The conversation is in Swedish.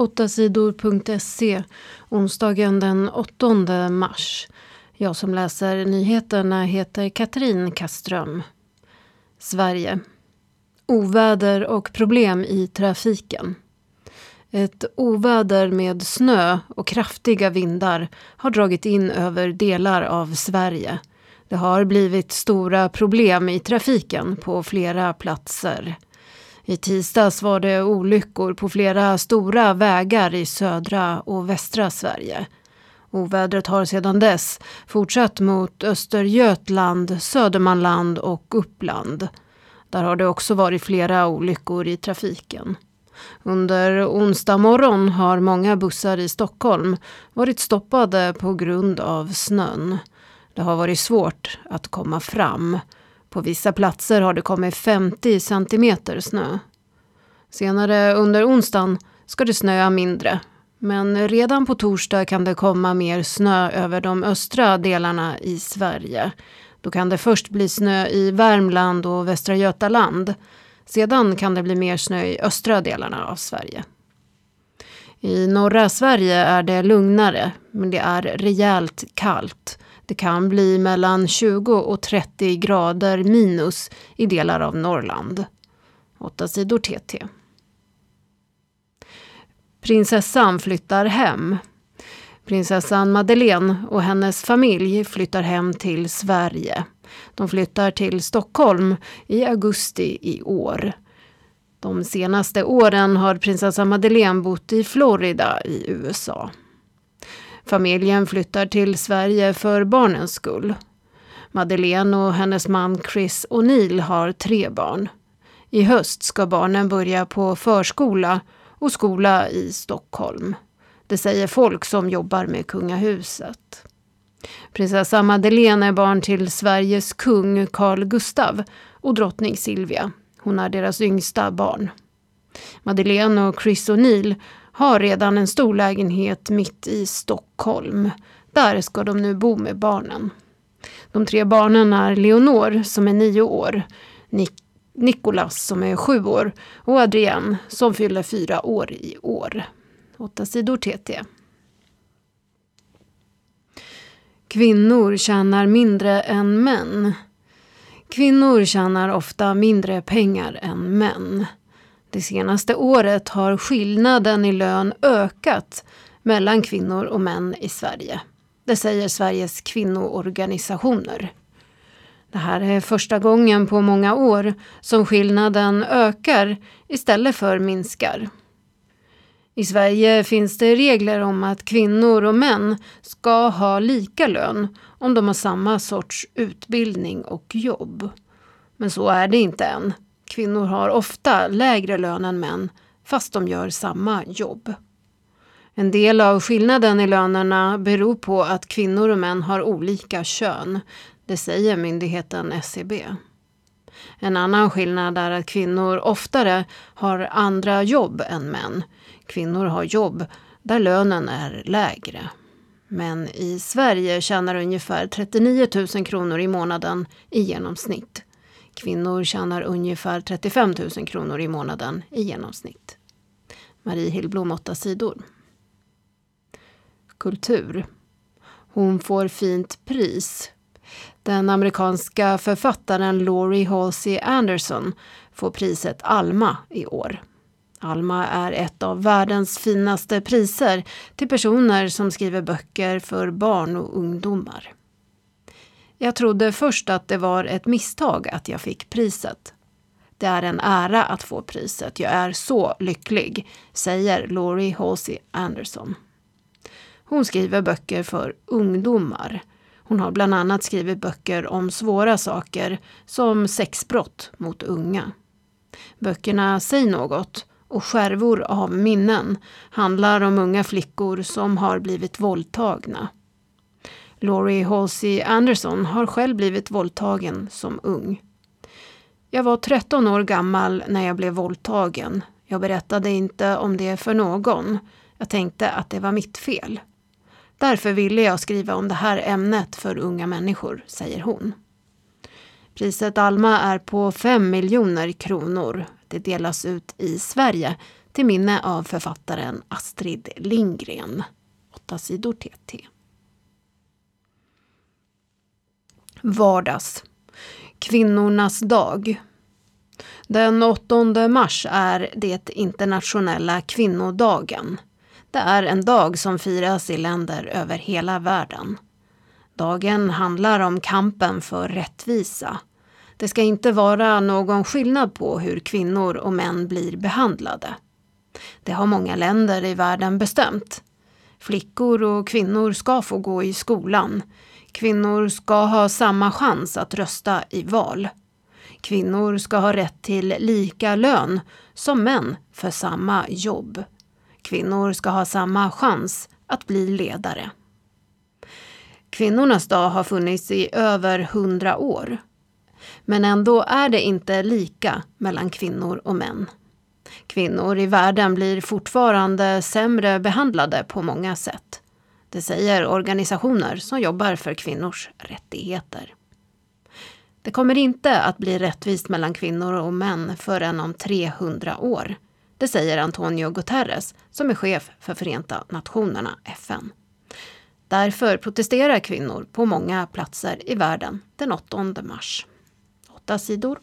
8sidor.se onsdagen den 8 mars. Jag som läser nyheterna heter Katrin Kaström. Sverige. Oväder och problem i trafiken. Ett oväder med snö och kraftiga vindar har dragit in över delar av Sverige. Det har blivit stora problem i trafiken på flera platser. I tisdags var det olyckor på flera stora vägar i södra och västra Sverige. Ovädret har sedan dess fortsatt mot Östergötland, Södermanland och Uppland. Där har det också varit flera olyckor i trafiken. Under onsdag morgon har många bussar i Stockholm varit stoppade på grund av snön. Det har varit svårt att komma fram. På vissa platser har det kommit 50 centimeter snö. Senare under onsdagen ska det snöa mindre. Men redan på torsdag kan det komma mer snö över de östra delarna i Sverige. Då kan det först bli snö i Värmland och Västra Götaland. Sedan kan det bli mer snö i östra delarna av Sverige. I norra Sverige är det lugnare, men det är rejält kallt. Det kan bli mellan 20 och 30 grader minus i delar av Norrland. 8 sidor TT. Prinsessan flyttar hem. Prinsessan Madeleine och hennes familj flyttar hem till Sverige. De flyttar till Stockholm i augusti i år. De senaste åren har prinsessan Madeleine bott i Florida i USA. Familjen flyttar till Sverige för barnens skull. Madeleine och hennes man Chris O'Neill har tre barn. I höst ska barnen börja på förskola och skola i Stockholm. Det säger folk som jobbar med kungahuset. Prinsessa Madeleine är barn till Sveriges kung Carl Gustav och drottning Silvia. Hon är deras yngsta barn. Madeleine och Chris O'Neill har redan en stor lägenhet mitt i Stockholm. Där ska de nu bo med barnen. De tre barnen är Leonor som är nio år, Nik Nikolas som är sju år och Adrienne som fyller fyra år i år. Åtta sidor TT. Kvinnor tjänar mindre än män. Kvinnor tjänar ofta mindre pengar än män. Det senaste året har skillnaden i lön ökat mellan kvinnor och män i Sverige. Det säger Sveriges kvinnoorganisationer. Det här är första gången på många år som skillnaden ökar istället för minskar. I Sverige finns det regler om att kvinnor och män ska ha lika lön om de har samma sorts utbildning och jobb. Men så är det inte än. Kvinnor har ofta lägre lön än män fast de gör samma jobb. En del av skillnaden i lönerna beror på att kvinnor och män har olika kön. Det säger myndigheten SCB. En annan skillnad är att kvinnor oftare har andra jobb än män. Kvinnor har jobb där lönen är lägre. Men i Sverige tjänar ungefär 39 000 kronor i månaden i genomsnitt. Kvinnor tjänar ungefär 35 000 kronor i månaden i genomsnitt. Marie Hillblom, 8 sidor. Kultur. Hon får fint pris den amerikanska författaren Laurie Halsey Anderson får priset Alma i år. Alma är ett av världens finaste priser till personer som skriver böcker för barn och ungdomar. Jag trodde först att det var ett misstag att jag fick priset. Det är en ära att få priset. Jag är så lycklig, säger Laurie Halsey Anderson. Hon skriver böcker för ungdomar hon har bland annat skrivit böcker om svåra saker som sexbrott mot unga. Böckerna Säg något och Skärvor av minnen handlar om unga flickor som har blivit våldtagna. Laurie Halsey Anderson har själv blivit våldtagen som ung. Jag var 13 år gammal när jag blev våldtagen. Jag berättade inte om det för någon. Jag tänkte att det var mitt fel. Därför ville jag skriva om det här ämnet för unga människor, säger hon. Priset Alma är på 5 miljoner kronor. Det delas ut i Sverige till minne av författaren Astrid Lindgren. 8 sidor TT. Vardags. Kvinnornas dag. Den 8 mars är det internationella kvinnodagen. Det är en dag som firas i länder över hela världen. Dagen handlar om kampen för rättvisa. Det ska inte vara någon skillnad på hur kvinnor och män blir behandlade. Det har många länder i världen bestämt. Flickor och kvinnor ska få gå i skolan. Kvinnor ska ha samma chans att rösta i val. Kvinnor ska ha rätt till lika lön som män för samma jobb. Kvinnor ska ha samma chans att bli ledare. Kvinnornas dag har funnits i över hundra år. Men ändå är det inte lika mellan kvinnor och män. Kvinnor i världen blir fortfarande sämre behandlade på många sätt. Det säger organisationer som jobbar för kvinnors rättigheter. Det kommer inte att bli rättvist mellan kvinnor och män förrän om 300 år. Det säger Antonio Guterres som är chef för Förenta Nationerna, FN. Därför protesterar kvinnor på många platser i världen den 8 mars. Åtta sidor